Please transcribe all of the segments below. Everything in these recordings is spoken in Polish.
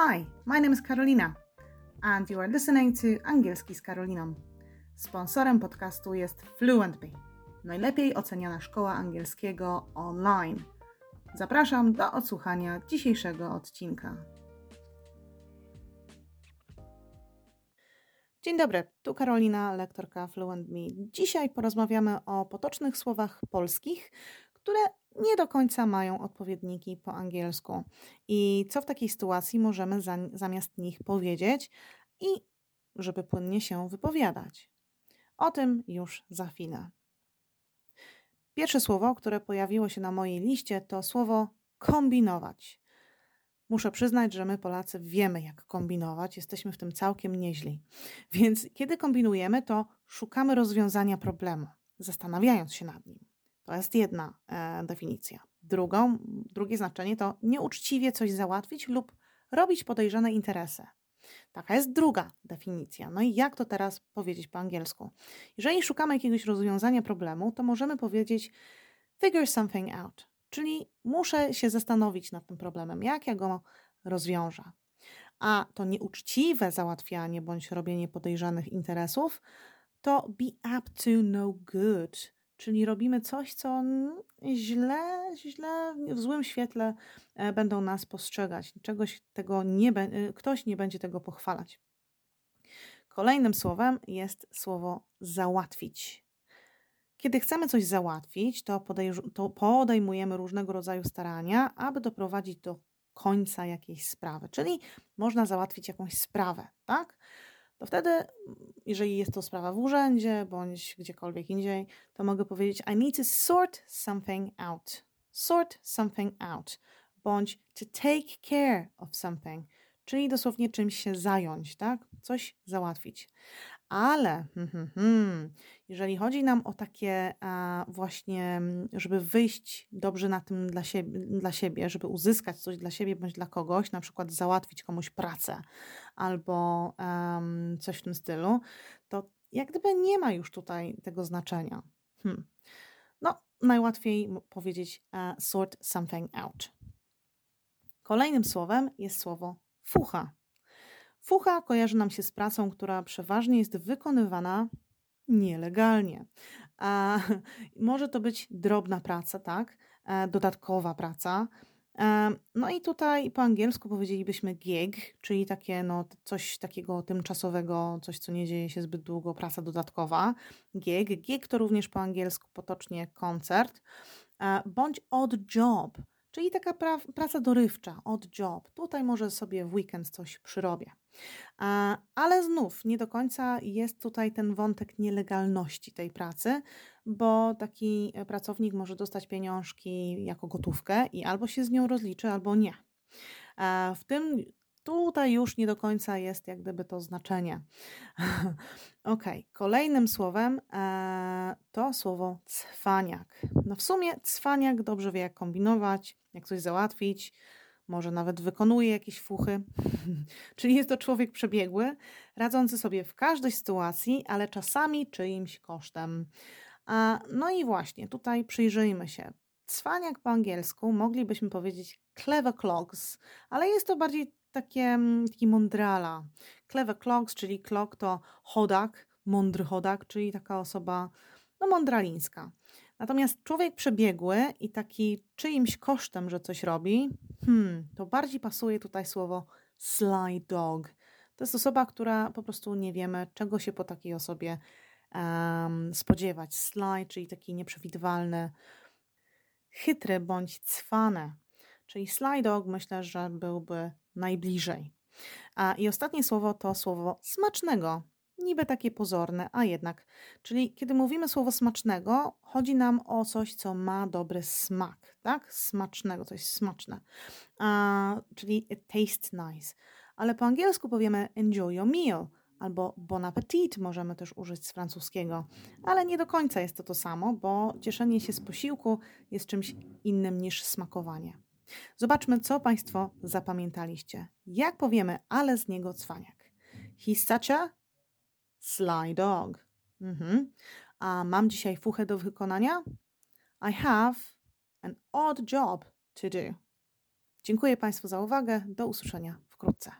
Hi, my name is Karolina and you are listening to Angielski z Karoliną. Sponsorem podcastu jest FluentBee, najlepiej oceniana szkoła angielskiego online. Zapraszam do odsłuchania dzisiejszego odcinka. Dzień dobry, tu Karolina, lektorka FluentBee. Dzisiaj porozmawiamy o potocznych słowach polskich, które nie do końca mają odpowiedniki po angielsku. I co w takiej sytuacji możemy za, zamiast nich powiedzieć i żeby płynnie się wypowiadać. O tym już za chwilę. Pierwsze słowo, które pojawiło się na mojej liście, to słowo kombinować. Muszę przyznać, że my Polacy wiemy, jak kombinować, jesteśmy w tym całkiem nieźli. Więc kiedy kombinujemy, to szukamy rozwiązania problemu, zastanawiając się nad nim. To jest jedna e, definicja. Drugą, drugie znaczenie to nieuczciwie coś załatwić lub robić podejrzane interesy. Taka jest druga definicja. No i jak to teraz powiedzieć po angielsku? Jeżeli szukamy jakiegoś rozwiązania problemu, to możemy powiedzieć figure something out, czyli muszę się zastanowić nad tym problemem, jak ja go rozwiążę. A to nieuczciwe załatwianie bądź robienie podejrzanych interesów to be up to no good, czyli robimy coś, co źle, źle, w złym świetle e, będą nas postrzegać. Czegoś tego nie, e, ktoś nie będzie tego pochwalać. Kolejnym słowem jest słowo załatwić. Kiedy chcemy coś załatwić, to, to podejmujemy różnego rodzaju starania, aby doprowadzić do końca jakiejś sprawy. Czyli można załatwić jakąś sprawę, tak? To wtedy, jeżeli jest to sprawa w urzędzie bądź gdziekolwiek indziej, to mogę powiedzieć: I need to sort something out. Sort something out. Bądź to take care of something, czyli dosłownie czymś się zająć, tak? Coś załatwić. Ale hmm, hmm, jeżeli chodzi nam o takie a, właśnie, żeby wyjść dobrze na tym dla siebie, dla siebie, żeby uzyskać coś dla siebie bądź dla kogoś, na przykład załatwić komuś pracę albo um, coś w tym stylu, to jak gdyby nie ma już tutaj tego znaczenia. Hmm. No, najłatwiej powiedzieć uh, sort something out. Kolejnym słowem jest słowo fucha. Fucha kojarzy nam się z pracą, która przeważnie jest wykonywana nielegalnie. A może to być drobna praca, tak? E, dodatkowa praca. E, no i tutaj po angielsku powiedzielibyśmy gig, czyli takie no, coś takiego tymczasowego, coś co nie dzieje się zbyt długo, praca dodatkowa. Gig. Gig to również po angielsku potocznie koncert, e, bądź odd job, czyli taka pra praca dorywcza, odd job. Tutaj może sobie w weekend coś przyrobię. Ale znów nie do końca jest tutaj ten wątek nielegalności tej pracy, bo taki pracownik może dostać pieniążki jako gotówkę i albo się z nią rozliczy, albo nie. W tym tutaj już nie do końca jest jak gdyby to znaczenie. ok, kolejnym słowem e, to słowo cwaniak. No w sumie cwaniak dobrze wie jak kombinować, jak coś załatwić, może nawet wykonuje jakieś fuchy. Czyli jest to człowiek przebiegły, radzący sobie w każdej sytuacji, ale czasami czyimś kosztem. A, no i właśnie, tutaj przyjrzyjmy się. Cwaniak po angielsku moglibyśmy powiedzieć clever clogs, ale jest to bardziej takie, mm, taki mądrala. Clever clogs, czyli clog to chodak, mądry chodak, czyli taka osoba no mądralińska. Natomiast człowiek przebiegły i taki czyimś kosztem, że coś robi, hmm, to bardziej pasuje tutaj słowo sly dog. To jest osoba, która po prostu nie wiemy, czego się po takiej osobie um, spodziewać. Sly, czyli taki nieprzewidywalny, chytry bądź cwany. Czyli sly dog myślę, że byłby najbliżej. I ostatnie słowo to słowo smacznego niby takie pozorne, a jednak. Czyli kiedy mówimy słowo smacznego, chodzi nam o coś, co ma dobry smak, tak? Smacznego, coś smaczne. A, czyli it tastes nice. Ale po angielsku powiemy enjoy your meal albo bon appetit możemy też użyć z francuskiego. Ale nie do końca jest to to samo, bo cieszenie się z posiłku jest czymś innym niż smakowanie. Zobaczmy, co Państwo zapamiętaliście. Jak powiemy, ale z niego cwaniak. He's such a Sly dog. Mhm. A mam dzisiaj fuchę do wykonania? I have an odd job to do. Dziękuję Państwu za uwagę. Do usłyszenia wkrótce.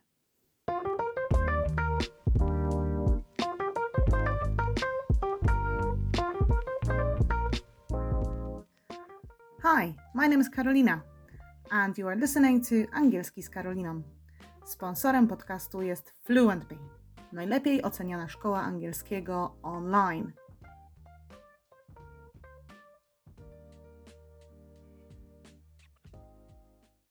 Hi, my name is Karolina and you are listening to Angielski z Karoliną. Sponsorem podcastu jest Fluentbe, najlepiej oceniana szkoła angielskiego online.